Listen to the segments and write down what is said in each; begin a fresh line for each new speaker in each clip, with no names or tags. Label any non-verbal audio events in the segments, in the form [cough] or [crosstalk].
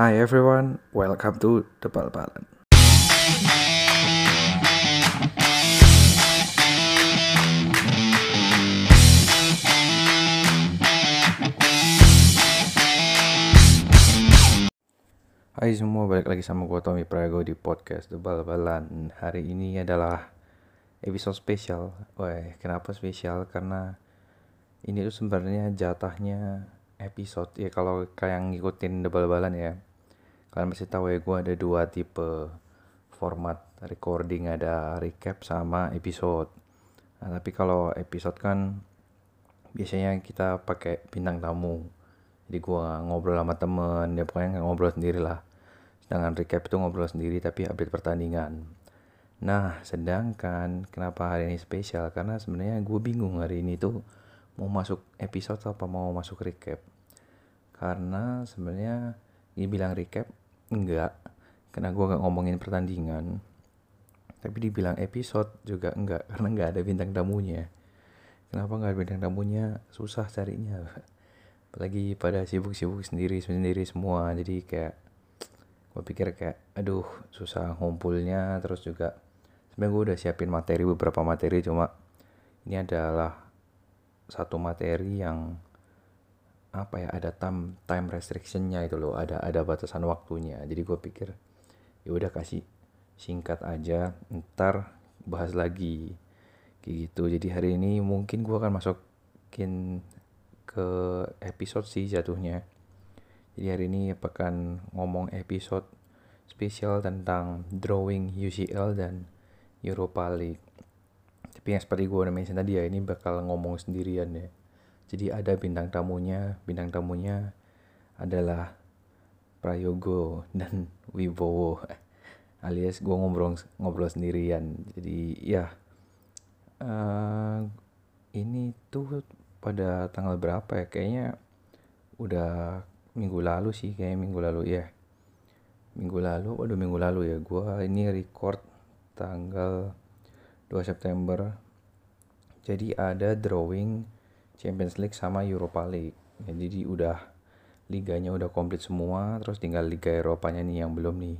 Hi everyone, welcome to The Bal-Balan. Hai semua, balik lagi sama gue Tommy Prago di podcast The Bal-Balan Hari ini adalah episode spesial Wah, kenapa spesial? Karena ini tuh sebenarnya jatahnya episode Ya kalau kalian ngikutin The Bal-Balan ya Kalian pasti tahu ya gue ada dua tipe format recording Ada recap sama episode. Nah tapi kalau episode kan biasanya kita pakai bintang tamu. Jadi gue ngobrol sama temen ya pokoknya ngobrol sendiri lah. Sedangkan recap itu ngobrol sendiri tapi update pertandingan. Nah sedangkan kenapa hari ini spesial? Karena sebenarnya gue bingung hari ini tuh mau masuk episode apa mau masuk recap. Karena sebenarnya dibilang recap enggak. Karena gue nggak ngomongin pertandingan. Tapi dibilang episode juga enggak karena nggak ada bintang tamunya. Kenapa nggak ada bintang tamunya? Susah carinya. Apalagi pada sibuk-sibuk sendiri sendiri semua. Jadi kayak gue pikir kayak aduh susah ngumpulnya. Terus juga sebenarnya gue udah siapin materi beberapa materi. Cuma ini adalah satu materi yang apa ya ada time time restrictionnya itu loh ada ada batasan waktunya. Jadi gue pikir ya udah kasih singkat aja ntar bahas lagi. Kayak gitu. Jadi hari ini mungkin gue akan masukin ke episode sih jatuhnya. Jadi hari ini akan ngomong episode spesial tentang drawing UCL dan Europa League. Tapi yang seperti gue udah mention tadi ya ini bakal ngomong sendirian ya jadi ada bintang tamunya bintang tamunya adalah Prayogo dan [laughs] Wibowo. Alias gue ngobrol ngobrol sendirian. Jadi ya uh, ini tuh pada tanggal berapa ya? Kayaknya udah minggu lalu sih kayak minggu lalu ya minggu lalu waduh minggu lalu ya. Gue ini record tanggal 2 September. Jadi ada drawing Champions League sama Europa League. Ya, jadi udah liganya udah komplit semua terus tinggal Liga Eropanya nih yang belum nih.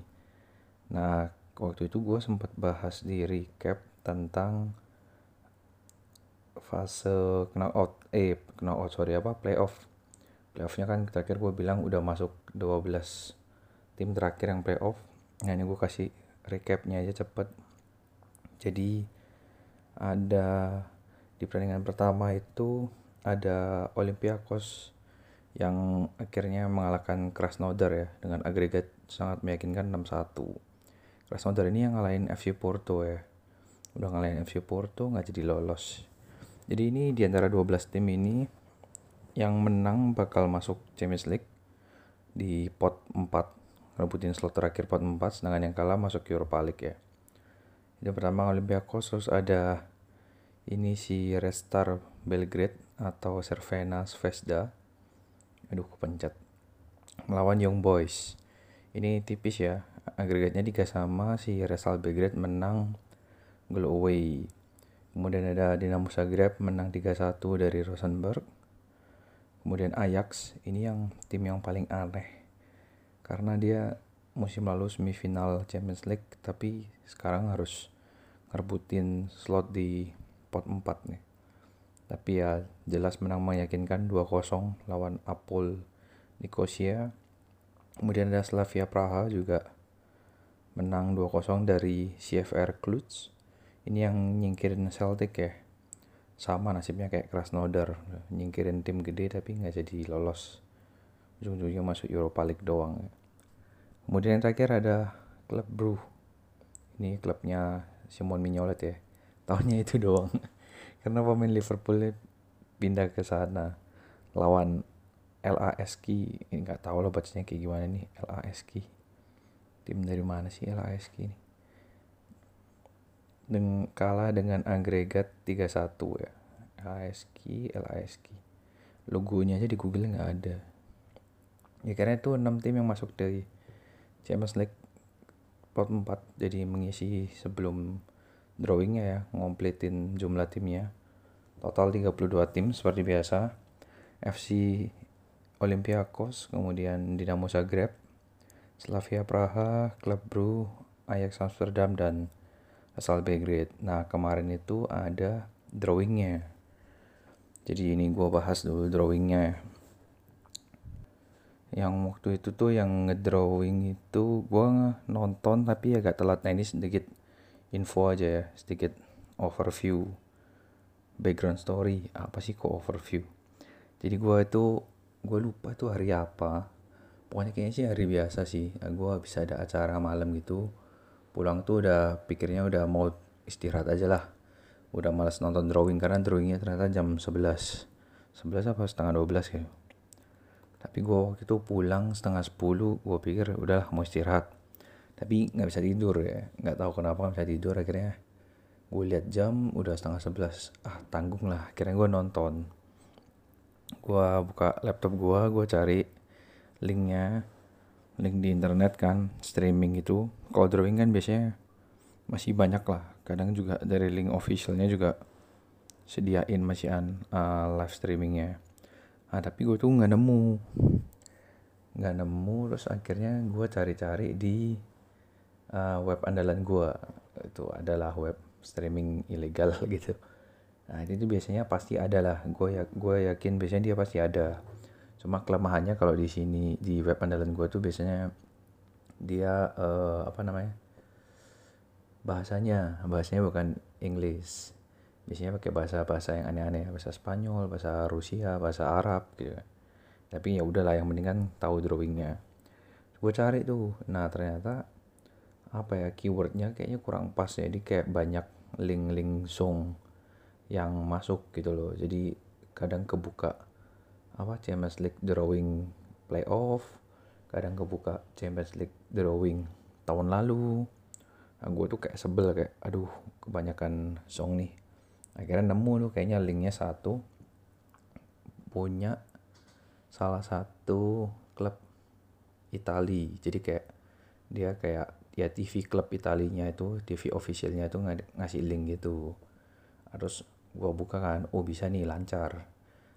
Nah waktu itu gue sempat bahas di recap tentang fase knockout eh knockout sorry apa playoff. Playoffnya kan terakhir gue bilang udah masuk 12 tim terakhir yang playoff. Nah ini gue kasih recapnya aja cepet. Jadi ada di pertandingan pertama itu ada Olympiakos yang akhirnya mengalahkan Krasnodar ya dengan agregat sangat meyakinkan 6-1 Krasnodar ini yang ngalahin FC Porto ya. Udah ngalahin FC Porto nggak jadi lolos. Jadi ini di antara 12 tim ini yang menang bakal masuk Champions League di pot 4 rebutin slot terakhir pot 4 sedangkan yang kalah masuk Europa League ya. Yang pertama Olympiakos terus ada ini si Restar Belgrade atau Cervena Zvezda. Aduh kepencet. Melawan Young Boys. Ini tipis ya. Agregatnya 3 sama si Restar Belgrade menang goal away. Kemudian ada Dinamo Zagreb menang 3-1 dari Rosenborg. Kemudian Ajax, ini yang tim yang paling aneh. Karena dia musim lalu semifinal Champions League, tapi sekarang harus ngerebutin slot di pot 4 nih. Tapi ya jelas menang meyakinkan 2-0 lawan Apol Nicosia. Kemudian ada Slavia Praha juga menang 2-0 dari CFR Cluj. Ini yang nyingkirin Celtic ya. Sama nasibnya kayak Krasnodar nyingkirin tim gede tapi nggak jadi lolos. Ujung-ujungnya masuk Europa League doang ya. kemudian yang terakhir ada klub Bru. Ini klubnya Simon Mignolet ya. Tahunnya itu doang [laughs] karena pemain Liverpool pindah ke sana lawan LASK ini nggak tahu lah bacanya kayak gimana nih LASK tim dari mana sih LASK ini dengan kalah dengan agregat 3-1 ya. LASK, LASK. Logonya aja di Google nggak ada. Ya karena itu 6 tim yang masuk dari Champions League pot 4 jadi mengisi sebelum drawingnya ya, ngompletin jumlah timnya. Total 32 tim seperti biasa. FC Olympiakos, kemudian Dinamo Zagreb, Slavia Praha, Club Brugge, Ajax Amsterdam dan asal Belgrade. Nah kemarin itu ada drawingnya. Jadi ini gue bahas dulu drawingnya. Yang waktu itu tuh yang ngedrawing itu gue nonton tapi agak telat. Nah ini sedikit info aja ya, sedikit overview background story. Apa sih kok overview? Jadi gue itu gue lupa tuh hari apa. Pokoknya kayaknya sih hari biasa sih. Gue bisa ada acara malam gitu pulang tuh udah pikirnya udah mau istirahat aja lah udah malas nonton drawing karena drawingnya ternyata jam 11 11 apa setengah 12 kayak tapi gue waktu itu pulang setengah 10 gue pikir udah mau istirahat tapi nggak bisa tidur ya. Nggak tahu kenapa nggak bisa tidur. Akhirnya gue lihat jam udah setengah 11 ah tanggung lah. Akhirnya gue nonton. Gue buka laptop gue gue cari linknya. Link di internet kan streaming itu. Kalau drawing kan biasanya masih banyak lah. Kadang juga dari link officialnya juga sediain masih an uh, live streamingnya. Ah tapi gue tuh nggak nemu. Nggak nemu terus akhirnya gue cari-cari di uh, web andalan gue itu adalah web streaming ilegal [laughs] gitu. Nah itu biasanya pasti ada lah. Gue ya gue yakin biasanya dia pasti ada. Cuma kelemahannya kalau di sini di web andalan gue tuh biasanya dia uh, apa namanya bahasanya bahasanya bukan English biasanya pakai bahasa bahasa yang aneh-aneh bahasa Spanyol bahasa Rusia bahasa Arab gitu tapi ya udahlah yang penting kan tahu drawingnya. Gue cari tuh. Nah ternyata apa ya keywordnya kayaknya kurang pas ya. Jadi kayak banyak link-link song yang masuk gitu loh. Jadi kadang kebuka apa Champions League drawing playoff kadang kebuka Champions League drawing tahun lalu. Nah, gue tuh kayak sebel kayak aduh kebanyakan song nih. Akhirnya nemu tuh kayaknya linknya satu. Punya salah satu klub Itali. Jadi kayak dia kayak ya TV klub Italinya itu TV officialnya itu ng ngasih link gitu. Terus gue buka kan oh bisa nih lancar.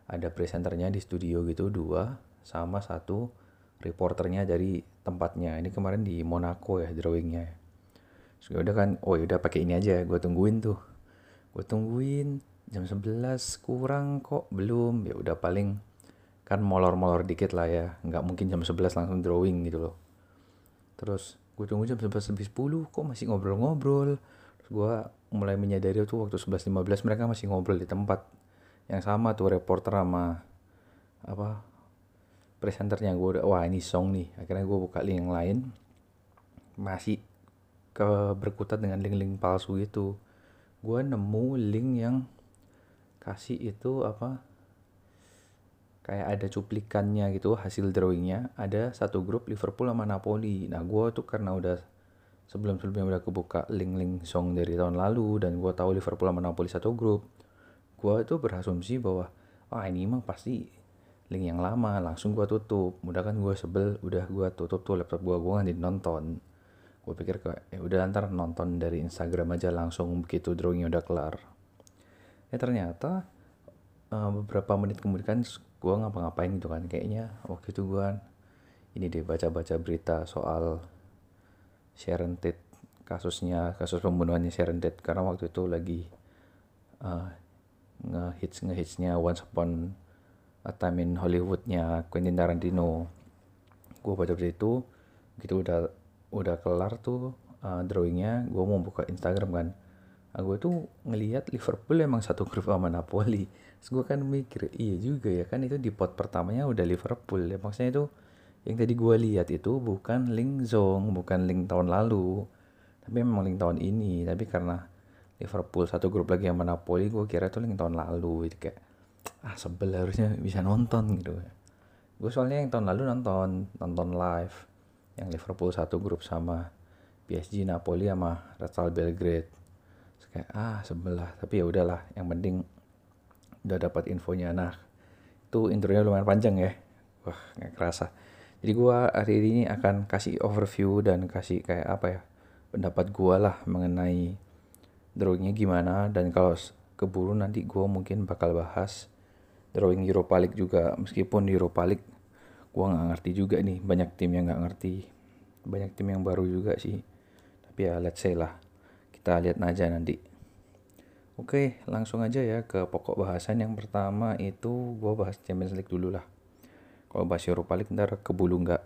Ada presenternya di studio gitu dua sama satu reporternya dari tempatnya. Ini kemarin di Monaco ya drawingnya. So, udah kan oh ya udah pakai ini aja gue tungguin tuh. Gue tungguin jam 11 kurang kok belum. Ya udah paling kan molor-molor dikit lah ya nggak mungkin jam 11 langsung drawing gitu loh. Terus gue tunggu jam 11 lebih 10 kok masih ngobrol-ngobrol. Terus gue mulai menyadari tuh waktu 11.15 mereka masih ngobrol di tempat yang sama tuh reporter sama apa presenternya. Gue udah wah ini song nih. Akhirnya gue buka link yang lain. Masih ke berkutat dengan link-link palsu itu gue nemu link yang kasih itu apa kayak ada cuplikannya gitu hasil drawingnya ada satu grup Liverpool sama Napoli. Nah gue tuh karena udah sebelum sebelumnya udah kebuka link-link song dari tahun lalu dan gue tahu Liverpool sama Napoli satu grup gue itu berasumsi bahwa oh, ini mah pasti link yang lama langsung gue tutup. Mudah kan gue sebel udah gue tutup tuh laptop gue gue nggak nonton. Gue pikir kayak ya udah ntar nonton dari Instagram aja langsung begitu drawingnya udah kelar. Ya ternyata uh, beberapa menit kemudian gue ngapa-ngapain gitu kan. Kayaknya waktu itu gue ini deh baca-baca berita soal Sharon Tate kasusnya kasus pembunuhannya Sharon Tate. Karena waktu itu lagi uh, ngehits ngehitsnya Once Upon a Time in Hollywoodnya Quentin Tarantino. Gue baca berita itu gitu udah udah kelar tuh uh, drawingnya gue mau buka Instagram kan nah, gue tuh ngelihat Liverpool emang satu grup sama Napoli. Terus gue kan mikir iya juga ya kan itu di pot pertamanya udah Liverpool. Ya maksudnya itu yang tadi gue lihat itu bukan link zong bukan link tahun lalu. Tapi memang link tahun ini. Tapi karena Liverpool satu grup lagi yang Napoli gue kira tuh yang tahun lalu. Itu kayak ah sebel harusnya bisa nonton gitu gue soalnya yang tahun lalu nonton nonton live yang Liverpool satu grup sama PSG Napoli sama Real Belgrade Kayak ah sebelah tapi ya udahlah yang penting udah dapat infonya. Nah itu intronya lumayan panjang ya. Wah nggak kerasa. Jadi gue hari ini akan kasih overview dan kasih kayak apa ya pendapat gue lah mengenai drawingnya gimana. Dan kalau keburu nanti gue mungkin bakal bahas drawing Europa League juga. Meskipun di Europa League gue nggak ngerti juga nih. Banyak tim yang nggak ngerti. Banyak tim yang baru juga sih. Tapi ya let's say lah kita lihat aja nanti. Oke langsung aja ya ke pokok bahasan. Yang pertama itu gue bahas Champions League dulu lah. Kalau bahas Europa League ntar kebulu nggak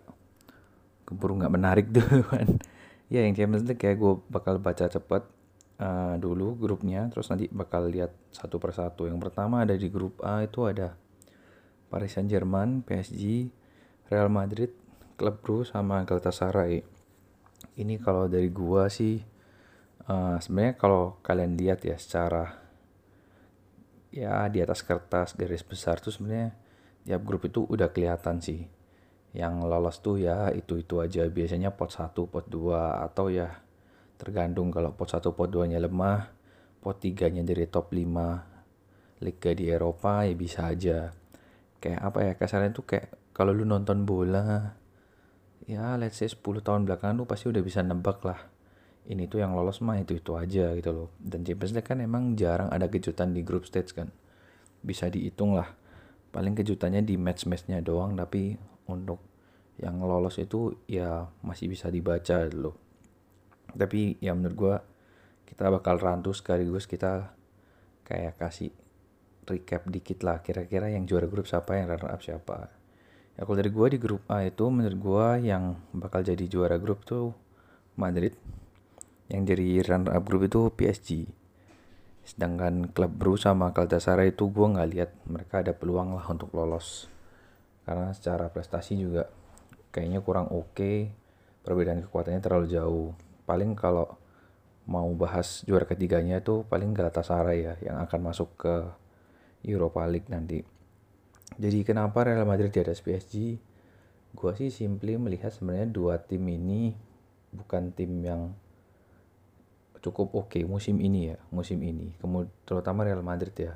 keburu nggak menarik [laughs] dulu kan. Ya yang Champions League kayak gue bakal baca cepet uh, dulu grupnya. Terus nanti bakal lihat satu persatu. Yang pertama ada di grup A itu ada Paris Saint Germain PSG Real Madrid Klub Brugge sama Galatasaray. Ini kalau dari gua sih uh, sebenarnya kalau kalian lihat ya secara ya di atas kertas garis besar tuh sebenarnya tiap grup itu udah kelihatan sih. Yang lolos tuh ya itu-itu aja. Biasanya pot 1, pot 2 atau ya tergantung kalau pot 1, pot 2 nya lemah pot 3 nya dari top 5 liga di Eropa ya bisa aja. Kayak apa ya kasarnya tuh kayak kalau lu nonton bola ya let's say 10 tahun belakangan lu pasti udah bisa nebak lah ini tuh yang lolos mah itu itu aja gitu loh. Dan Champions League kan emang jarang ada kejutan di group stage kan. Bisa dihitung lah. Paling kejutannya di match-matchnya doang tapi untuk yang lolos itu ya masih bisa dibaca dulu tapi ya menurut gue kita bakal rantu sekaligus kita kayak kasih recap dikit lah kira-kira yang juara grup siapa yang runner up siapa. Ya kalau dari gue di grup A itu menurut gue yang bakal jadi juara grup tuh Madrid yang jadi runner up grup itu PSG sedangkan klub Bru sama Galatasaray itu gue nggak lihat mereka ada peluang lah untuk lolos. Karena secara prestasi juga kayaknya kurang oke. Okay. perbedaan kekuatannya terlalu jauh. Paling kalau mau bahas juara ketiganya itu paling Galatasaray ya yang akan masuk ke Europa League nanti. Jadi kenapa Real Madrid di atas PSG gue sih simply melihat sebenarnya dua tim ini bukan tim yang cukup oke okay musim ini ya musim ini. Kemudian terutama Real Madrid ya.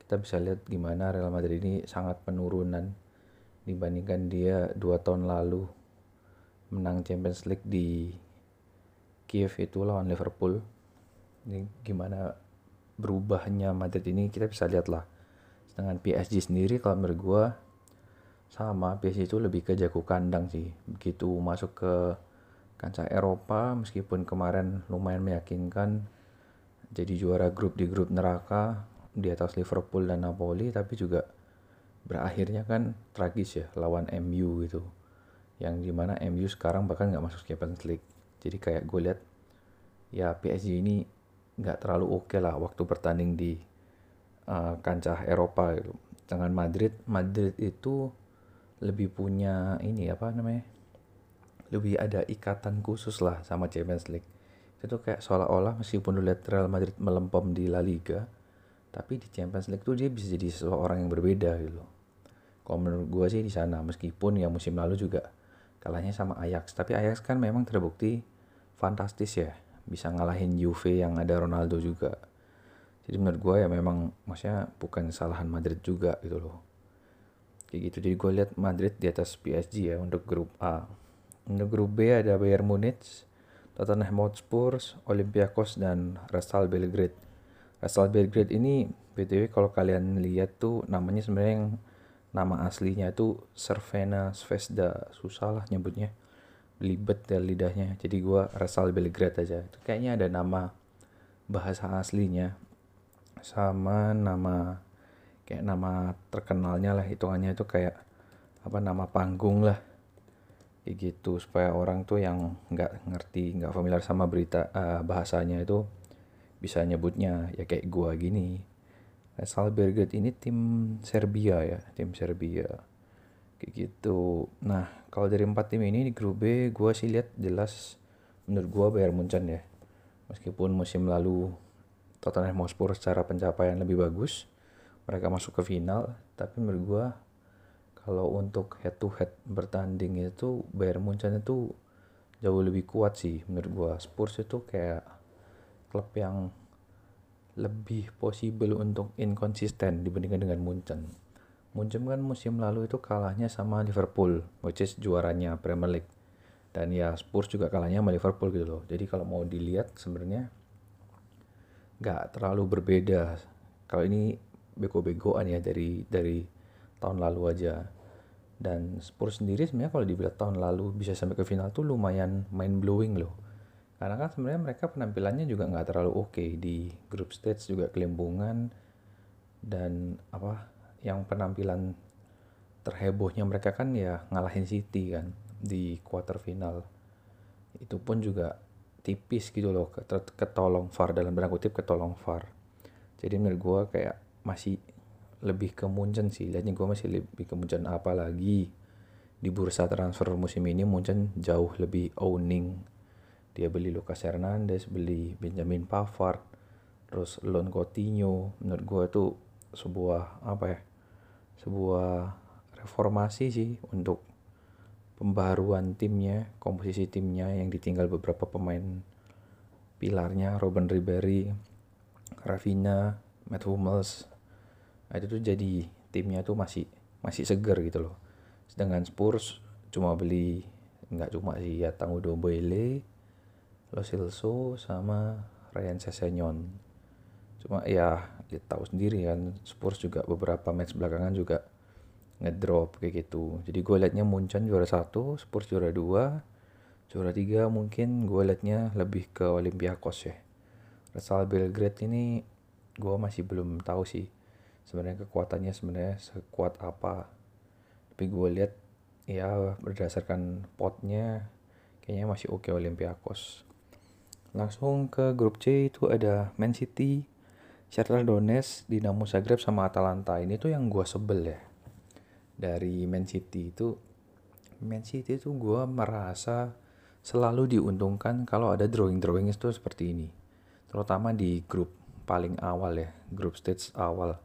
Kita bisa lihat gimana Real Madrid ini sangat penurunan dibandingkan dia dua tahun lalu menang Champions League di Kiev itu lawan Liverpool. Ini gimana berubahnya Madrid ini kita bisa lihat lah dengan PSG sendiri kalau menurut gue sama PSG itu lebih ke jago kandang sih. Begitu masuk ke kancah Eropa meskipun kemarin lumayan meyakinkan jadi juara grup di grup neraka di atas Liverpool dan Napoli tapi juga berakhirnya kan tragis ya lawan MU gitu. Yang di mana MU sekarang bahkan nggak masuk Champions League. Jadi kayak gue lihat ya PSG ini nggak terlalu oke okay lah waktu bertanding di uh, kancah Eropa gitu. Dengan Madrid Madrid itu lebih punya ini apa namanya lebih ada ikatan khusus lah sama Champions League itu kayak seolah-olah meskipun lu lihat Real Madrid melempem di La Liga tapi di Champions League tuh dia bisa jadi seseorang yang berbeda gitu kalau menurut gue sih di sana meskipun ya musim lalu juga kalahnya sama Ajax. Tapi Ajax kan memang terbukti fantastis ya. Bisa ngalahin Juve yang ada Ronaldo juga. Jadi menurut gue ya memang maksudnya bukan kesalahan Madrid juga gitu loh. Kayak gitu. Jadi gue lihat Madrid di atas PSG ya untuk grup A. Untuk grup B ada Bayern Munich, Tottenham Hotspur, Olympiakos dan Real Belgrade. Real Belgrade ini BTW kalau kalian lihat tuh namanya sebenarnya yang nama aslinya itu Servena Svesda susah lah nyebutnya. Belibet ya lidahnya. Jadi gua Resal Belgrade aja. Itu kayaknya ada nama bahasa aslinya sama nama kayak nama terkenalnya lah hitungannya itu kayak apa nama panggung lah kayak gitu supaya orang tuh yang nggak ngerti nggak familiar sama berita uh, bahasanya itu bisa nyebutnya ya kayak gua gini Real Belgrade ini tim Serbia ya, tim Serbia. Kayak gitu. Nah, kalau dari empat tim ini di grup B, gue sih lihat jelas menurut gue Bayern Munchen ya. Meskipun musim lalu Tottenham Hotspur secara pencapaian lebih bagus, mereka masuk ke final, tapi menurut gue kalau untuk head to head bertanding itu Bayern Munchen itu jauh lebih kuat sih menurut gue. Spurs itu kayak klub yang lebih possible untuk inkonsisten dibandingkan dengan Munchen. Munchen kan musim lalu itu kalahnya sama Liverpool, which is juaranya Premier League. Dan ya Spurs juga kalahnya sama Liverpool gitu loh. Jadi kalau mau dilihat sebenarnya nggak terlalu berbeda. Kalau ini bego-begoan ya dari dari tahun lalu aja. Dan Spurs sendiri sebenarnya kalau dibilang tahun lalu bisa sampai ke final tuh lumayan mind blowing loh. Karena kan sebenarnya mereka penampilannya juga nggak terlalu oke okay. di group stage juga kelembungan dan apa yang penampilan terhebohnya mereka kan ya ngalahin City kan di quarter final. Itu pun juga tipis gitu loh ketolong VAR dalam berang kutip ketolong VAR. Jadi menurut gue kayak masih lebih ke Munchen sih. Lihatnya gue masih lebih ke Munchen. Apalagi di bursa transfer musim ini Munchen jauh lebih owning. Dia beli Lucas Hernandez beli Benjamin Pavard terus loan Coutinho. Menurut gue itu sebuah apa ya sebuah reformasi sih untuk pembaruan timnya komposisi timnya yang ditinggal beberapa pemain pilarnya. Robin Ribery Rafinha Matt Hummels itu tuh jadi timnya tuh masih masih seger gitu loh. Sedangkan Spurs cuma beli nggak cuma sih ya Tango Dombele Lo Celso sama Ryan Sessegnon. Cuma ya ya tahu sendiri kan Spurs juga beberapa match belakangan juga ngedrop kayak gitu. Jadi gue liatnya Munchen juara satu Spurs juara dua juara tiga mungkin gue liatnya lebih ke Olympiakos ya. Real Belgrade ini gue masih belum tahu sih sebenarnya kekuatannya sebenarnya sekuat apa. Tapi gue lihat ya berdasarkan potnya kayaknya masih oke okay Olympiakos. Langsung ke grup C itu ada Man City Shakhtar Donetsk Dinamo Zagreb sama Atalanta. Ini tuh yang gue sebel ya dari Man City itu. Man City itu gue merasa selalu diuntungkan kalau ada drawing-drawing itu seperti ini. Terutama di grup paling awal ya grup stage awal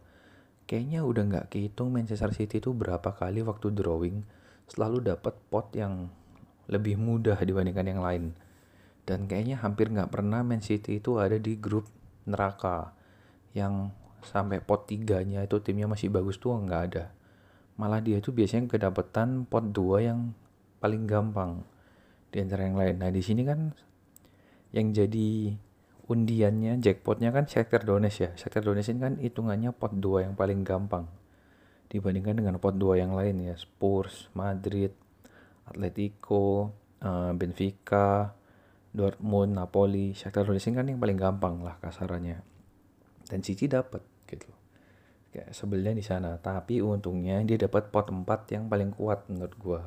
kayaknya udah nggak kehitung Manchester City itu berapa kali waktu drawing selalu dapat pot yang lebih mudah dibandingkan yang lain. Dan kayaknya hampir nggak pernah Man City itu ada di grup neraka yang sampai pot tiganya itu timnya masih bagus tuh nggak ada. Malah dia itu biasanya kedapetan pot dua yang paling gampang di antara yang lain. Nah di sini kan yang jadi undiannya jackpotnya kan Shakhtar Donetsk ya. Shakhtar Donetsk ini kan hitungannya pot 2 yang paling gampang dibandingkan dengan pot 2 yang lain ya. Spurs, Madrid, Atletico, uh, Benfica, Dortmund, Napoli, Shakhtar Donetsk kan yang paling gampang lah kasarannya. Dan City dapat gitu. Kayak sebelnya di sana. Tapi untungnya dia dapat pot 4 yang paling kuat menurut gua.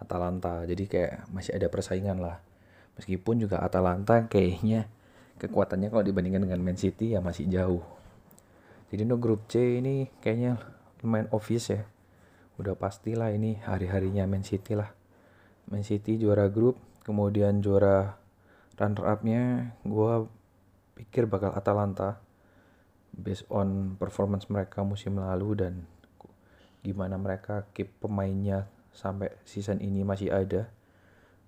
Atalanta. Jadi kayak masih ada persaingan lah. Meskipun juga Atalanta kayaknya kekuatannya kalau dibandingkan dengan Man City ya masih jauh. Jadi untuk grup C ini kayaknya lumayan obvious ya. Udah pastilah ini hari-harinya Man City lah. Man City juara grup, kemudian juara runner up-nya gue pikir bakal Atalanta based on performance mereka musim lalu dan gimana mereka keep pemainnya sampai season ini masih ada.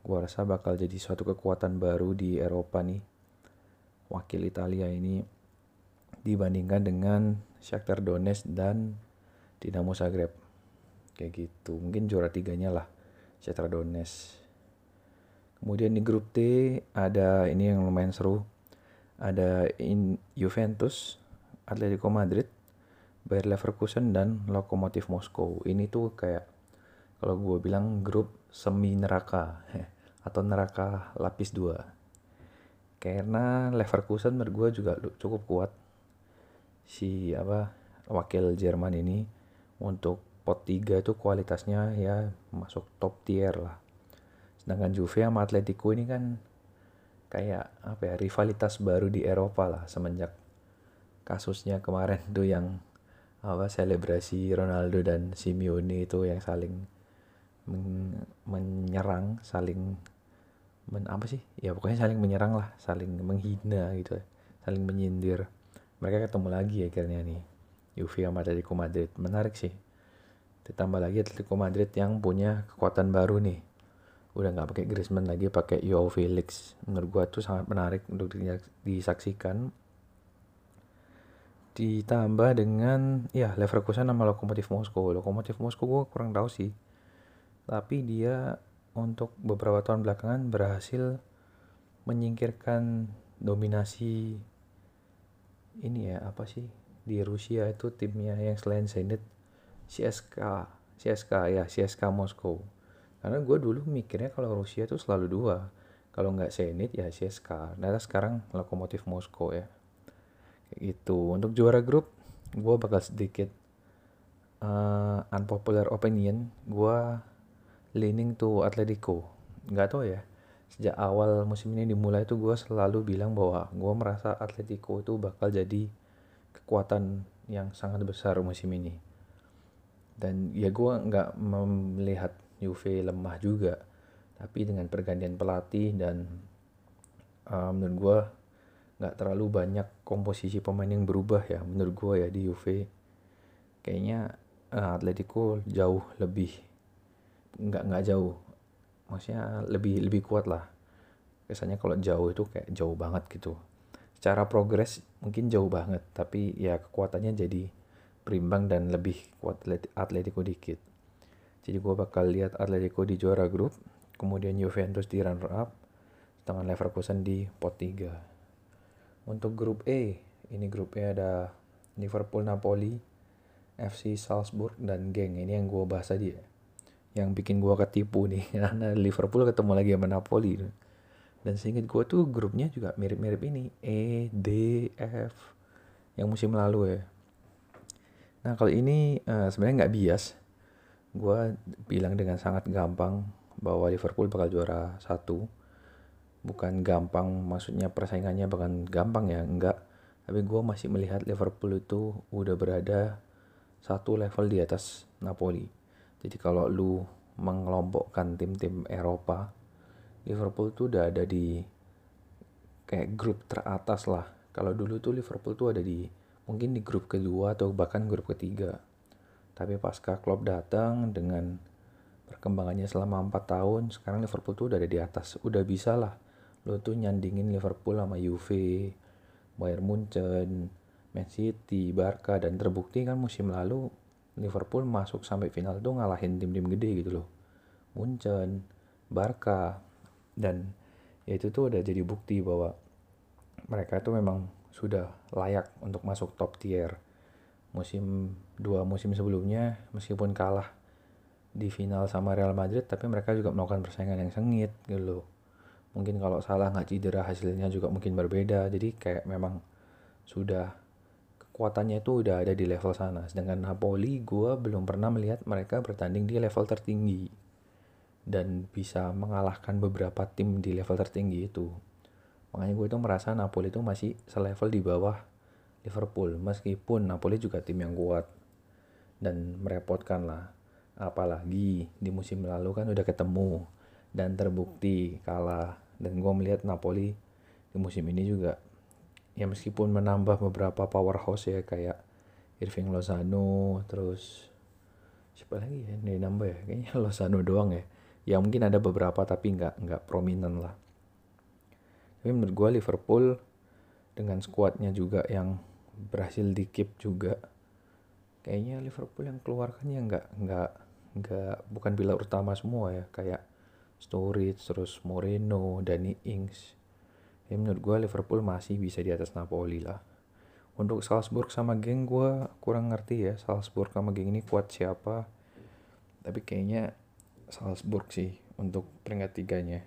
Gue rasa bakal jadi suatu kekuatan baru di Eropa nih wakil Italia ini dibandingkan dengan Shakhtar Donetsk dan Dinamo Zagreb. Kayak gitu. Mungkin juara tiganya lah Shakhtar Donetsk. Kemudian di grup T ada ini yang lumayan seru ada in Juventus Atletico Madrid Bayer Leverkusen dan Lokomotiv Moskow. Ini tuh kayak kalau gue bilang grup semi neraka [laughs] atau neraka lapis 2 karena Leverkusen menurut gue juga cukup kuat. Si apa wakil Jerman ini untuk pot 3 itu kualitasnya ya masuk top tier lah. Sedangkan Juve sama Atletico ini kan kayak apa ya rivalitas baru di Eropa lah semenjak kasusnya kemarin tuh yang apa selebrasi Ronaldo dan Simeone itu yang saling men menyerang saling men apa sih? Ya pokoknya saling menyerang lah saling menghina gitu saling menyindir. Mereka ketemu lagi ya akhirnya nih Juve sama Atletico Madrid. Menarik sih. Ditambah lagi Atletico Madrid yang punya kekuatan baru nih. Udah nggak pakai Griezmann lagi pakai Joao Felix. Menurut gua tuh sangat menarik untuk disaksikan. Ditambah dengan ya Leverkusen sama Lokomotiv Moskow. Lokomotiv Moskow gua kurang tahu sih. Tapi dia untuk beberapa tahun belakangan berhasil menyingkirkan dominasi ini ya apa sih di Rusia itu timnya yang selain Zenit CSKA CSKA ya CSKA Moskow. Karena gue dulu mikirnya kalau Rusia itu selalu dua. Kalau nggak Zenit ya CSKA ternyata sekarang Lokomotif Moskow ya. Gitu. Untuk juara grup gue bakal sedikit uh, unpopular opinion. Gue leaning to Atletico. Nggak tau ya sejak awal musim ini dimulai itu gue selalu bilang bahwa gue merasa Atletico itu bakal jadi kekuatan yang sangat besar musim ini. Dan ya gue nggak melihat Juve lemah juga tapi dengan pergantian pelatih dan uh, menurut gue nggak terlalu banyak komposisi pemain yang berubah ya menurut gue ya di Juve. Kayaknya uh, Atletico jauh lebih nggak nggak jauh. Maksudnya lebih lebih kuat lah. Biasanya kalau jauh itu kayak jauh banget gitu. Secara progres mungkin jauh banget tapi ya kekuatannya jadi berimbang dan lebih kuat Atletico dikit. Jadi gue bakal lihat Atletico di juara grup kemudian Juventus di runner up dengan Leverkusen di pot 3 untuk grup E ini grupnya ada Liverpool Napoli FC Salzburg dan geng ini yang gue bahas tadi ya yang bikin gue ketipu nih. [laughs] Karena Liverpool ketemu lagi sama Napoli. Dan seingat gue tuh grupnya juga mirip-mirip ini. E D F yang musim lalu ya. Nah kalau ini uh, sebenarnya nggak bias. Gue bilang dengan sangat gampang bahwa Liverpool bakal juara satu. Bukan gampang maksudnya persaingannya bahkan gampang ya enggak tapi gue masih melihat Liverpool itu udah berada satu level di atas Napoli jadi kalau lu mengelompokkan tim-tim Eropa, Liverpool tuh udah ada di kayak grup teratas lah. Kalau dulu tuh Liverpool tuh ada di mungkin di grup kedua atau bahkan grup ketiga. Tapi pasca Klopp datang dengan perkembangannya selama 4 tahun, sekarang Liverpool tuh udah ada di atas. Udah bisa lah lo tuh nyandingin Liverpool sama Juve, Bayern Munchen, Man City, Barca dan terbukti kan musim lalu Liverpool masuk sampai final tuh ngalahin tim-tim gede gitu loh. Munchen, Barca, dan ya itu tuh udah jadi bukti bahwa mereka itu memang sudah layak untuk masuk top tier. Musim dua musim sebelumnya meskipun kalah di final sama Real Madrid tapi mereka juga melakukan persaingan yang sengit gitu loh. Mungkin kalau salah nggak cedera hasilnya juga mungkin berbeda. Jadi kayak memang sudah kekuatannya itu udah ada di level sana. Sedangkan Napoli gue belum pernah melihat mereka bertanding di level tertinggi dan bisa mengalahkan beberapa tim di level tertinggi itu. Makanya gue itu merasa Napoli itu masih selevel di bawah Liverpool meskipun Napoli juga tim yang kuat dan merepotkan lah. Apalagi di musim lalu kan udah ketemu dan terbukti kalah dan gue melihat Napoli di musim ini juga ya meskipun menambah beberapa powerhouse ya kayak Irving Lozano terus siapa lagi ya ini nambah ya? Kayaknya [laughs] Lozano doang ya. Ya mungkin ada beberapa tapi nggak nggak prominent lah. Tapi menurut gue Liverpool dengan skuadnya juga yang berhasil di keep juga kayaknya Liverpool yang keluarkannya nggak nggak nggak bukan pilar utama semua ya. Kayak Sturridge terus Moreno Danny Ings ya menurut gue Liverpool masih bisa di atas Napoli lah. Untuk Salzburg sama geng gue kurang ngerti ya Salzburg sama geng ini kuat siapa. Tapi kayaknya Salzburg sih untuk peringkat tiganya.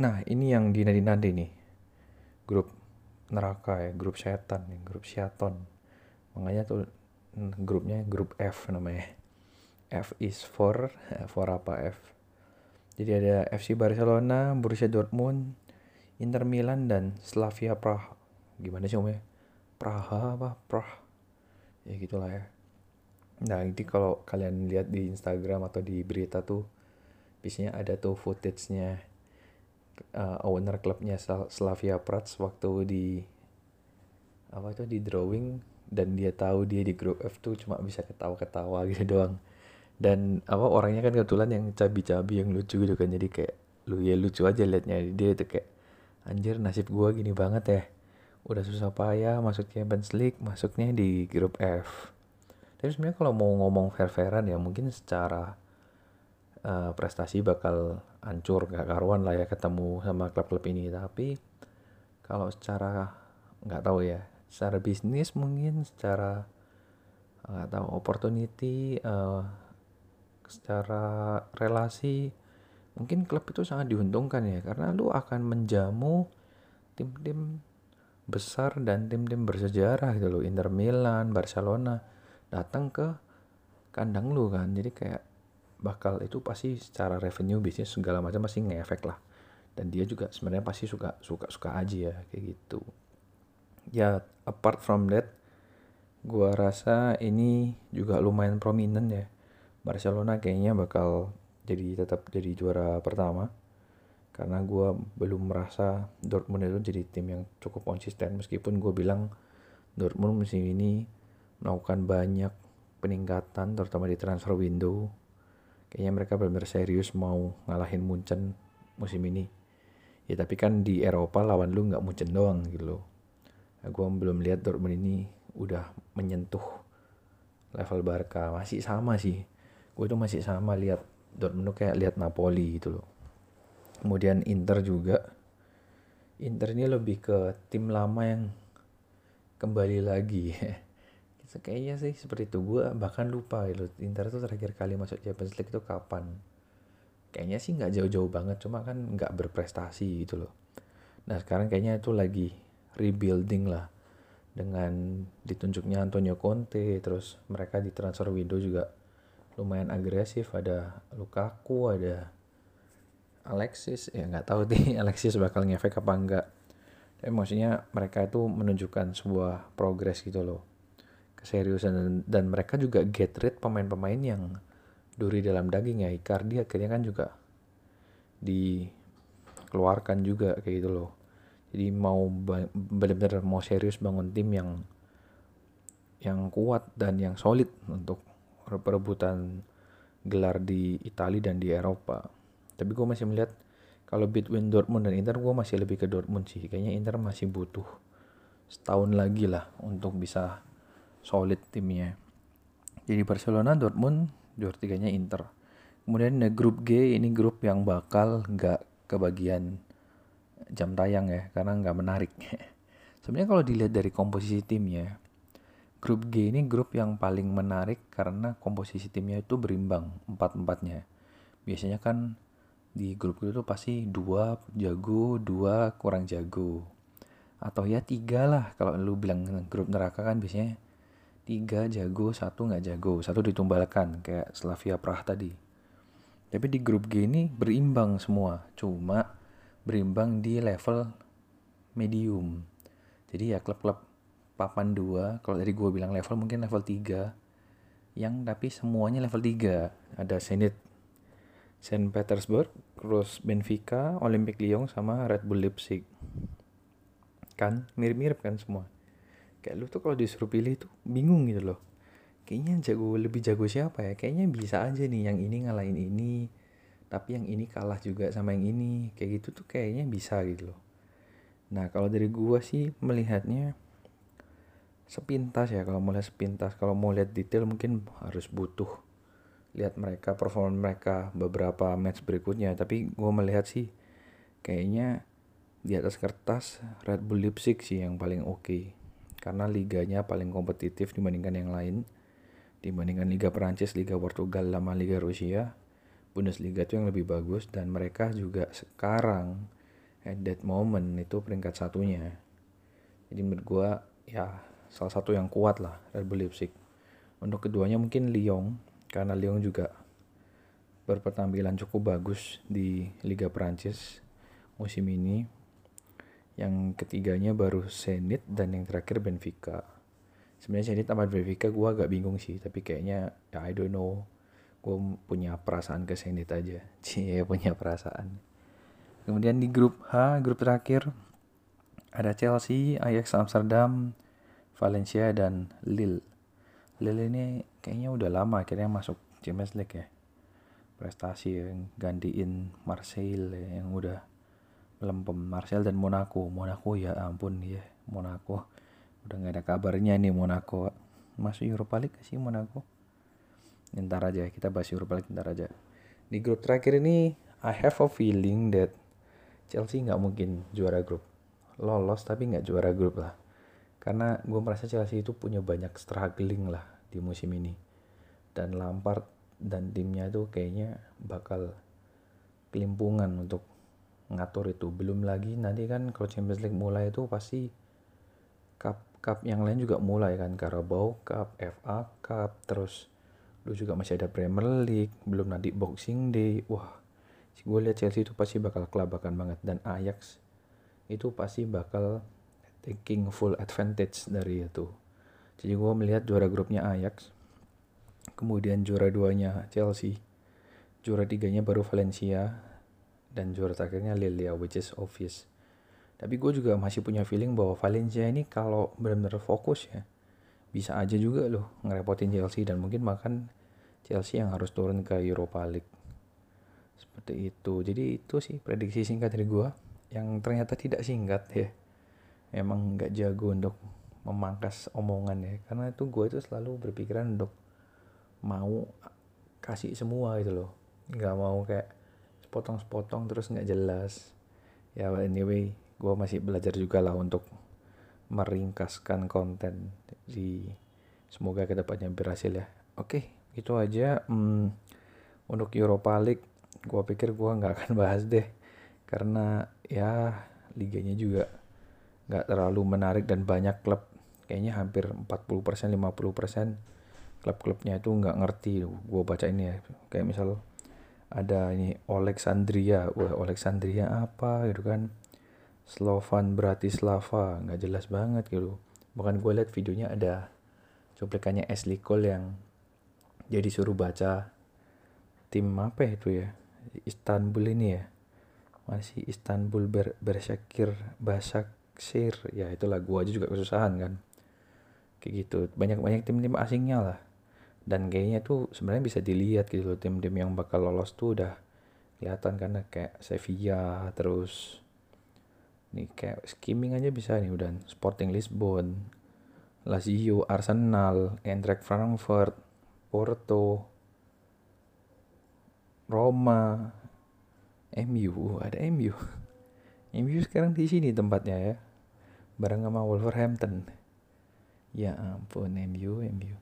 Nah ini yang dinadi-nadi nih. Grup neraka ya grup setan nih grup Syaton makanya tuh grupnya grup F namanya. F is for [laughs] for apa F? Jadi ada FC Barcelona, Borussia Dortmund, Inter Milan dan Slavia Praha. Gimana sih omnya Praha apa? Prah. Ya gitulah ya. Nah ini kalau kalian lihat di Instagram atau di berita tuh biasanya ada tuh footage-nya uh, owner klubnya Slavia Prats waktu di apa itu di drawing dan dia tahu dia di grup F tuh cuma bisa ketawa-ketawa gitu [laughs] doang. Dan apa orangnya kan kebetulan yang cabi-cabi yang lucu gitu kan. Jadi kayak lu ya lucu aja liatnya. Dia itu kayak anjir nasib gue gini banget ya. Udah susah payah masuk Champions League masuknya di grup F. Tapi sebenarnya kalau mau ngomong fair-fairan ya mungkin secara uh, prestasi bakal hancur gak karuan lah ya ketemu sama klub-klub ini. Tapi kalau secara nggak tahu ya secara bisnis mungkin secara nggak tahu opportunity uh, secara relasi mungkin klub itu sangat diuntungkan ya karena lu akan menjamu tim-tim besar dan tim-tim bersejarah gitu loh. Inter Milan, Barcelona datang ke kandang lu kan. Jadi kayak bakal itu pasti secara revenue bisnis segala macam pasti ngefek lah. Dan dia juga sebenarnya pasti suka suka suka aja ya kayak gitu. Ya apart from that gua rasa ini juga lumayan prominent ya. Barcelona kayaknya bakal jadi tetap jadi juara pertama. Karena gue belum merasa Dortmund itu jadi tim yang cukup konsisten. Meskipun gue bilang Dortmund musim ini melakukan banyak peningkatan terutama di transfer window. Kayaknya mereka benar-benar serius mau ngalahin Munchen musim ini. Ya tapi kan di Eropa lawan lu nggak Munchen doang gitu loh. Nah, gue belum lihat Dortmund ini udah menyentuh level Barca. Masih sama sih. Gue tuh masih sama lihat Dortmund tuh kayak lihat Napoli gitu loh. Kemudian Inter juga. Inter ini lebih ke tim lama yang kembali lagi. [laughs] Kayaknya sih seperti itu. Gue bahkan lupa gitu Inter tuh terakhir kali masuk Champions League itu kapan. Kayaknya sih nggak jauh-jauh banget cuma kan nggak berprestasi gitu loh. Nah sekarang kayaknya itu lagi rebuilding lah. Dengan ditunjuknya Antonio Conte terus mereka di transfer window juga lumayan agresif. Ada Lukaku ada Alexis. Ya nggak tahu nih [laughs] Alexis bakal ngefek apa enggak tapi maksudnya mereka itu menunjukkan sebuah progres gitu loh. Keseriusan dan, dan mereka juga get rid pemain-pemain yang duri dalam daging ya. Icardi akhirnya kan juga dikeluarkan juga kayak gitu loh. Jadi mau benar-benar mau serius bangun tim yang yang kuat dan yang solid untuk perebutan gelar di Italia dan di Eropa. Tapi gue masih melihat kalau between Dortmund dan Inter gue masih lebih ke Dortmund sih. Kayaknya Inter masih butuh setahun lagi lah untuk bisa solid timnya. Jadi Barcelona, Dortmund, juara tiganya Inter. Kemudian ada grup G, ini grup yang bakal nggak kebagian jam tayang ya, karena nggak menarik. [laughs] Sebenarnya kalau dilihat dari komposisi timnya, Grup G ini grup yang paling menarik karena komposisi timnya itu berimbang empat-empatnya. Biasanya kan di grup itu pasti dua jago, dua kurang jago. Atau ya tiga lah kalau lu bilang grup neraka kan biasanya tiga jago, satu nggak jago, satu ditumbalkan kayak Slavia Prah tadi. Tapi di grup G ini berimbang semua, cuma berimbang di level medium. Jadi ya klub-klub papan 2 kalau dari gue bilang level mungkin level 3 yang tapi semuanya level 3 ada Zenit Saint Petersburg terus Benfica Olympic Lyon sama Red Bull Leipzig. Kan mirip-mirip kan semua. Kayak lu tuh kalau disuruh pilih tuh bingung gitu loh. Kayaknya jago lebih jago siapa ya? Kayaknya bisa aja nih yang ini ngalahin ini tapi yang ini kalah juga sama yang ini. Kayak gitu tuh kayaknya bisa gitu loh. Nah kalau dari gua sih melihatnya sepintas ya kalau mau lihat sepintas. Kalau mau lihat detail mungkin harus butuh lihat mereka performa mereka beberapa match berikutnya. Tapi gue melihat sih kayaknya di atas kertas Red Bull Leipzig sih yang paling oke. Okay. karena liganya paling kompetitif dibandingkan yang lain. Dibandingkan Liga Perancis, Liga Portugal, sama Liga Rusia. Bundesliga itu yang lebih bagus. Dan mereka juga sekarang at that moment itu peringkat satunya. Jadi menurut gue ya salah satu yang kuat lah Red Bull Leipzig. Untuk keduanya mungkin Lyon karena Lyon juga berpenampilan cukup bagus di Liga Prancis musim ini. Yang ketiganya baru Zenit dan yang terakhir Benfica. Sebenarnya Zenit sama Benfica gue agak bingung sih, tapi kayaknya ya I don't know. Gue punya perasaan ke Zenit aja. [laughs] Cie punya perasaan. Kemudian di grup H, grup terakhir ada Chelsea, Ajax Amsterdam, Valencia dan Lille. Lille ini kayaknya udah lama akhirnya masuk Champions League ya. Prestasi yang gantiin Marseille ya, yang udah melempem Marseille dan Monaco. Monaco ya ampun ya Monaco. Udah nggak ada kabarnya nih Monaco. Masuk Europa League sih Monaco. Ntar aja kita bahas Europa League ntar aja. Di grup terakhir ini I have a feeling that Chelsea nggak mungkin juara grup. Lolos tapi nggak juara grup lah karena gue merasa Chelsea itu punya banyak struggling lah di musim ini. Dan Lampard dan timnya tuh kayaknya bakal kelimpungan untuk ngatur itu. Belum lagi nanti kan kalau Champions League mulai itu pasti cup cup yang lain juga mulai kan. Carabao Cup FA Cup terus lu juga masih ada Premier League belum nanti Boxing Day. Wah gue lihat Chelsea itu pasti bakal kelabakan banget. Dan Ajax itu pasti bakal taking full advantage dari itu. Jadi gue melihat juara grupnya Ajax kemudian juara duanya Chelsea juara tiganya baru Valencia dan juara terakhirnya Lille ya which is obvious. Tapi gue juga masih punya feeling bahwa Valencia ini kalau benar-benar fokus ya bisa aja juga loh ngerepotin Chelsea dan mungkin bahkan Chelsea yang harus turun ke Europa League. Seperti itu. Jadi itu sih prediksi singkat dari gue yang ternyata tidak singkat ya emang nggak jago untuk memangkas omongan ya. Karena itu gue itu selalu berpikiran untuk mau kasih semua gitu loh. Nggak mau kayak sepotong-sepotong terus nggak jelas. Ya anyway gue masih belajar juga lah untuk meringkaskan konten di semoga ke depannya berhasil ya. Oke itu aja. Hmm, untuk Europa League gue pikir gue nggak akan bahas deh. Karena ya liganya juga nggak terlalu menarik dan banyak klub. Kayaknya hampir 40% 50% klub-klubnya itu nggak ngerti. Gue baca ini ya kayak misal ada ini Alexandria. Wah Alexandria apa gitu kan? Slovan Bratislava nggak jelas banget gitu. Bahkan gue liat videonya ada cuplikannya Ashley Cole yang jadi suruh baca tim apa itu ya? Istanbul ini ya. Masih Istanbul ber Bersyakir Basaksir ya itu lagu aja juga kesusahan kan? Kayak gitu. Banyak banyak tim-tim asingnya lah. Dan kayaknya tuh sebenarnya bisa dilihat gitu loh tim-tim yang bakal lolos tuh udah kelihatan karena kayak Sevilla terus nih kayak skimming aja bisa nih udah Sporting Lisbon Lazio Arsenal Eintracht Frankfurt Porto Roma MU ada MU [laughs] MU sekarang di sini tempatnya ya bareng sama Wolverhampton. Ya ampun MU MU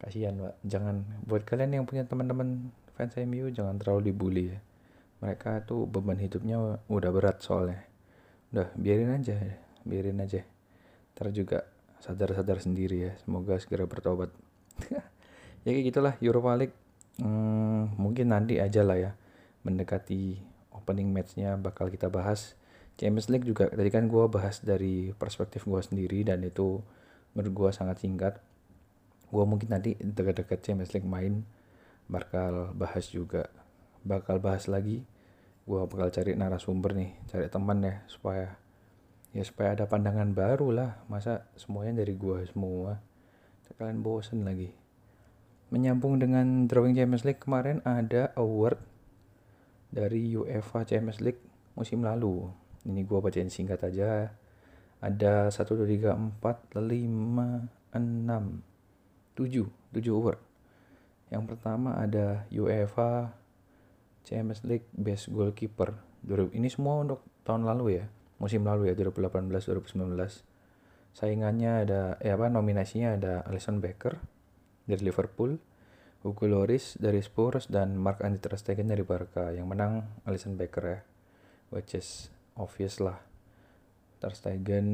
kasihan pak. Jangan buat kalian yang punya teman-teman fans MU jangan terlalu dibully ya. Mereka tuh beban hidupnya udah berat soalnya. Udah biarin aja biarin aja. Ntar juga sadar-sadar sendiri ya. Semoga segera bertobat. [laughs] Ya kayak gitulah Europa League. Hmm, mungkin nanti aja lah ya mendekati opening matchnya bakal kita bahas Champions League juga tadi kan gue bahas dari perspektif gue sendiri dan itu menurut gue sangat singkat. Gue mungkin nanti dekat-dekat Champions League main bakal bahas juga. Bakal bahas lagi gue bakal cari narasumber nih cari teman ya supaya ya supaya ada pandangan baru lah. Masa semuanya dari gue semua. Kalian bosen lagi. Menyambung dengan drawing Champions League kemarin ada award dari UEFA Champions League musim lalu. Ini gue bacain singkat aja. Ada 1, 2, 3, 4, 5, 6, 7. 7 award. Yang pertama ada UEFA Champions League Best Goalkeeper. Ini semua untuk tahun lalu ya. Musim lalu ya 2018-2019. Saingannya ada eh apa nominasinya ada Alisson Becker dari Liverpool, Hugo Lloris dari Spurs dan Mark Andy Ter Stegen dari Barca yang menang Alisson Becker ya which is obvious lah. Ter Stegen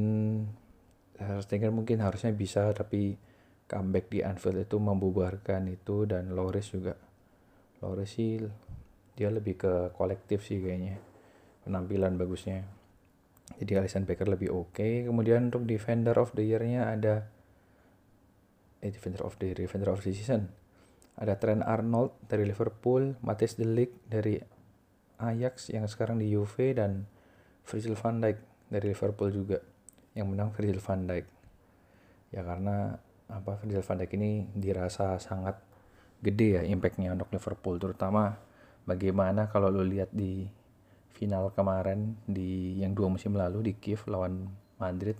Ter Stegen mungkin harusnya bisa tapi comeback di Anfield itu membubarkan itu dan Lloris juga. Lloris sih dia lebih ke kolektif sih kayaknya penampilan bagusnya. Jadi Alisson Becker lebih oke. Okay. kemudian untuk defender of the year-nya ada eh defender of the year defender of the season. Ada Trent Arnold dari Liverpool, Matthijs de Ligt dari Ajax yang sekarang di Juve dan Virgil van Dijk dari Liverpool juga yang menang Virgil van Dijk. Ya karena apa Virgil van Dijk ini dirasa sangat gede ya impactnya untuk Liverpool terutama bagaimana kalau lo lihat di final kemarin di yang dua musim lalu di Kiev lawan Madrid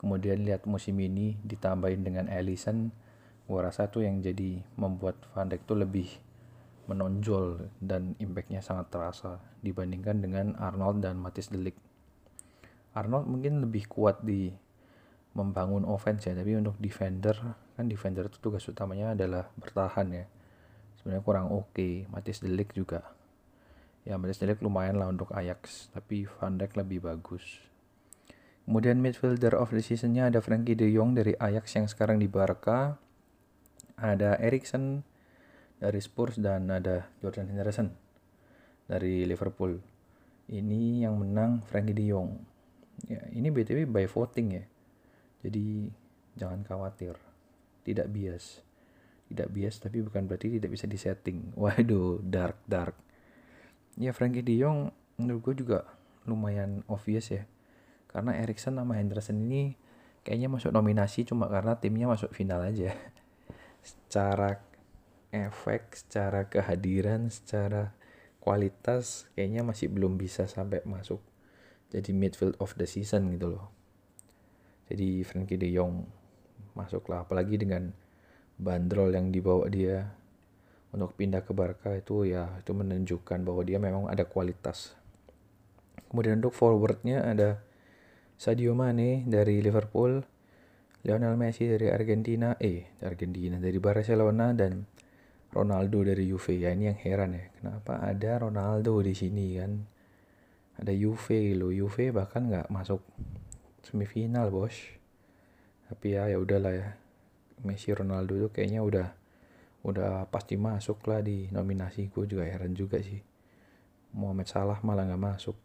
kemudian lihat musim ini ditambahin dengan Alisson gua rasa tuh yang jadi membuat Van Dijk tuh lebih menonjol dan impactnya sangat terasa dibandingkan dengan Arnold dan Matthijs de Ligt. Arnold mungkin lebih kuat di membangun offense ya, tapi untuk defender kan defender itu tugas utamanya adalah bertahan ya sebenarnya kurang oke okay. Matis Delik juga ya Matis Delik lumayan lah untuk Ajax tapi Van Dijk lebih bagus kemudian midfielder of the seasonnya ada Frankie De Jong dari Ajax yang sekarang di Barca ada Erikson dari Spurs dan ada Jordan Henderson dari Liverpool. Ini yang menang Frankie De Jong. Ya ini btw by voting ya. Jadi jangan khawatir. Tidak bias. Tidak bias tapi bukan berarti tidak bisa disetting. [laughs] Waduh dark dark. Ya Frankie De Jong menurut gue juga lumayan obvious ya. Karena Erikson sama Henderson ini kayaknya masuk nominasi cuma karena timnya masuk final aja. [laughs] Secara efek secara kehadiran secara kualitas kayaknya masih belum bisa sampai masuk jadi midfield of the season gitu loh. Jadi Frankie De Jong masuklah apalagi dengan bandrol yang dibawa dia untuk pindah ke Barca itu ya itu menunjukkan bahwa dia memang ada kualitas. Kemudian untuk forwardnya ada Sadio Mane dari Liverpool, Lionel Messi dari Argentina, eh Argentina dari Barcelona dan Ronaldo dari Juve. Ya ini yang heran ya. Kenapa ada Ronaldo di sini kan? Ada Juve lo Juve bahkan nggak masuk semifinal bos. Tapi ya ya udahlah ya. Messi Ronaldo tuh kayaknya udah udah pasti masuk lah di nominasi. Gue juga heran juga sih. Muhammad Salah malah nggak masuk.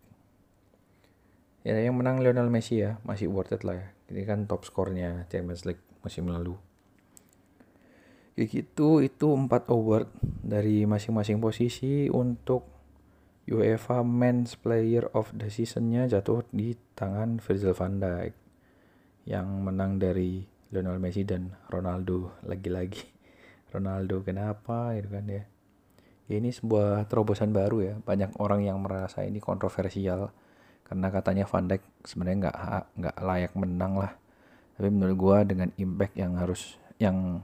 Ya yang menang Lionel Messi ya. Masih worth it lah ya. Ini kan top skornya Champions League musim lalu kayak gitu itu empat award dari masing-masing posisi untuk UEFA Men's Player of the Season-nya jatuh di tangan Virgil van Dijk yang menang dari Lionel Messi dan Ronaldo lagi-lagi. [laughs] Ronaldo kenapa gitu kan ya. ya ini sebuah terobosan baru ya. Banyak orang yang merasa ini kontroversial karena katanya Van Dijk sebenarnya nggak nggak layak menang lah. Tapi menurut gua dengan impact yang harus yang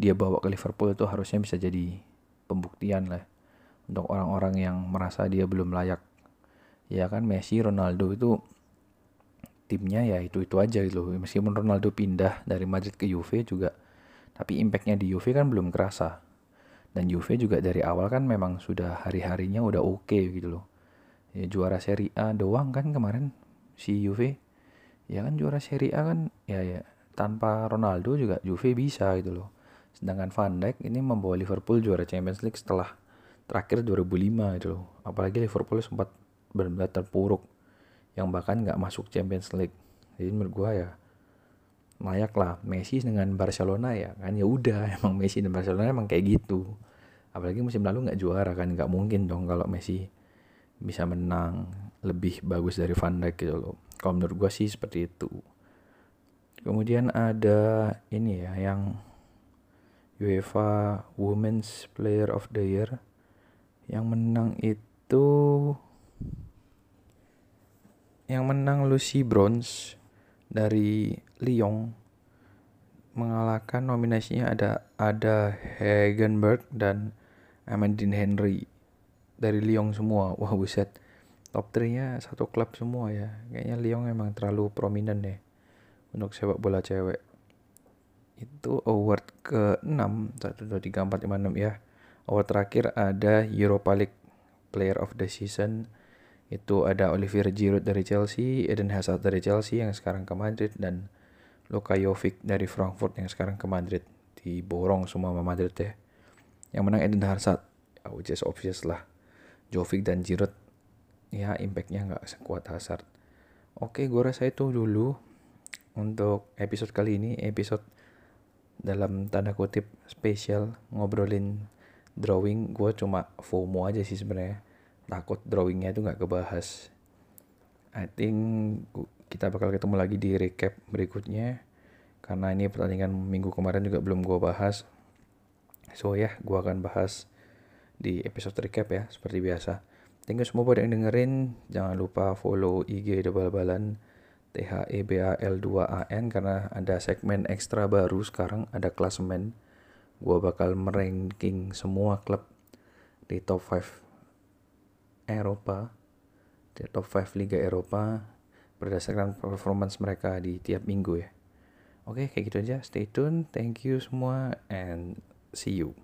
dia bawa ke Liverpool itu harusnya bisa jadi pembuktian lah untuk orang-orang yang merasa dia belum layak. Ya kan Messi Ronaldo itu timnya ya itu itu aja gitu meskipun Ronaldo pindah dari Madrid ke Juve juga tapi impactnya di Juve kan belum kerasa. Dan Juve juga dari awal kan memang sudah hari-harinya udah oke okay gitu loh. Ya juara Serie A doang kan kemarin si Juve. Ya kan juara Serie A kan ya ya tanpa Ronaldo juga Juve bisa gitu loh Sedangkan Van Dijk ini membawa Liverpool juara Champions League setelah terakhir 2005 itu loh. Apalagi Liverpool sempat benar-benar terpuruk yang bahkan nggak masuk Champions League. Jadi menurut gua ya layak lah Messi dengan Barcelona ya kan ya udah [laughs] emang Messi dan Barcelona emang kayak gitu. Apalagi musim lalu nggak juara kan nggak mungkin dong kalau Messi bisa menang lebih bagus dari Van Dijk gitu loh. Kalau menurut gua sih seperti itu. Kemudian ada ini ya yang UEFA Women's Player of the Year. Yang menang itu yang menang Lucy Bronze dari Lyon. Mengalahkan nominasinya ada ada Hagenberg dan Amandine Henry. Dari Lyon semua. Wah buset. Top 3 nya satu klub semua ya. Kayaknya Lyon emang terlalu prominent ya untuk sepak bola cewek itu award ke-6 1 2 3 4 5 6 ya. Award terakhir ada Europa League Player of the Season. Itu ada Olivier Giroud dari Chelsea, Eden Hazard dari Chelsea yang sekarang ke Madrid dan Luka Jovic dari Frankfurt yang sekarang ke Madrid. Diborong semua sama Madrid ya. Yang menang Eden Hazard, ya, which is obvious lah. Jovic dan Giroud ya impactnya nggak sekuat Hazard. Oke, gue rasa itu dulu untuk episode kali ini, episode dalam tanda kutip spesial ngobrolin drawing. Gue cuma FOMO aja sih sebenarnya. Takut drawingnya itu nggak kebahas. I think kita bakal ketemu lagi di recap berikutnya. Karena ini pertandingan minggu kemarin juga belum gue bahas. So ya yeah, gue akan bahas di episode recap ya seperti biasa. Thank you semua buat yang dengerin. Jangan lupa follow IG double balan THEBAL2AN karena ada segmen ekstra baru sekarang ada klasemen gue bakal meranking semua klub di top 5 Eropa di top 5 Liga Eropa berdasarkan performance mereka di tiap minggu ya Oke, kayak gitu aja. Stay tune. Thank you semua and see you.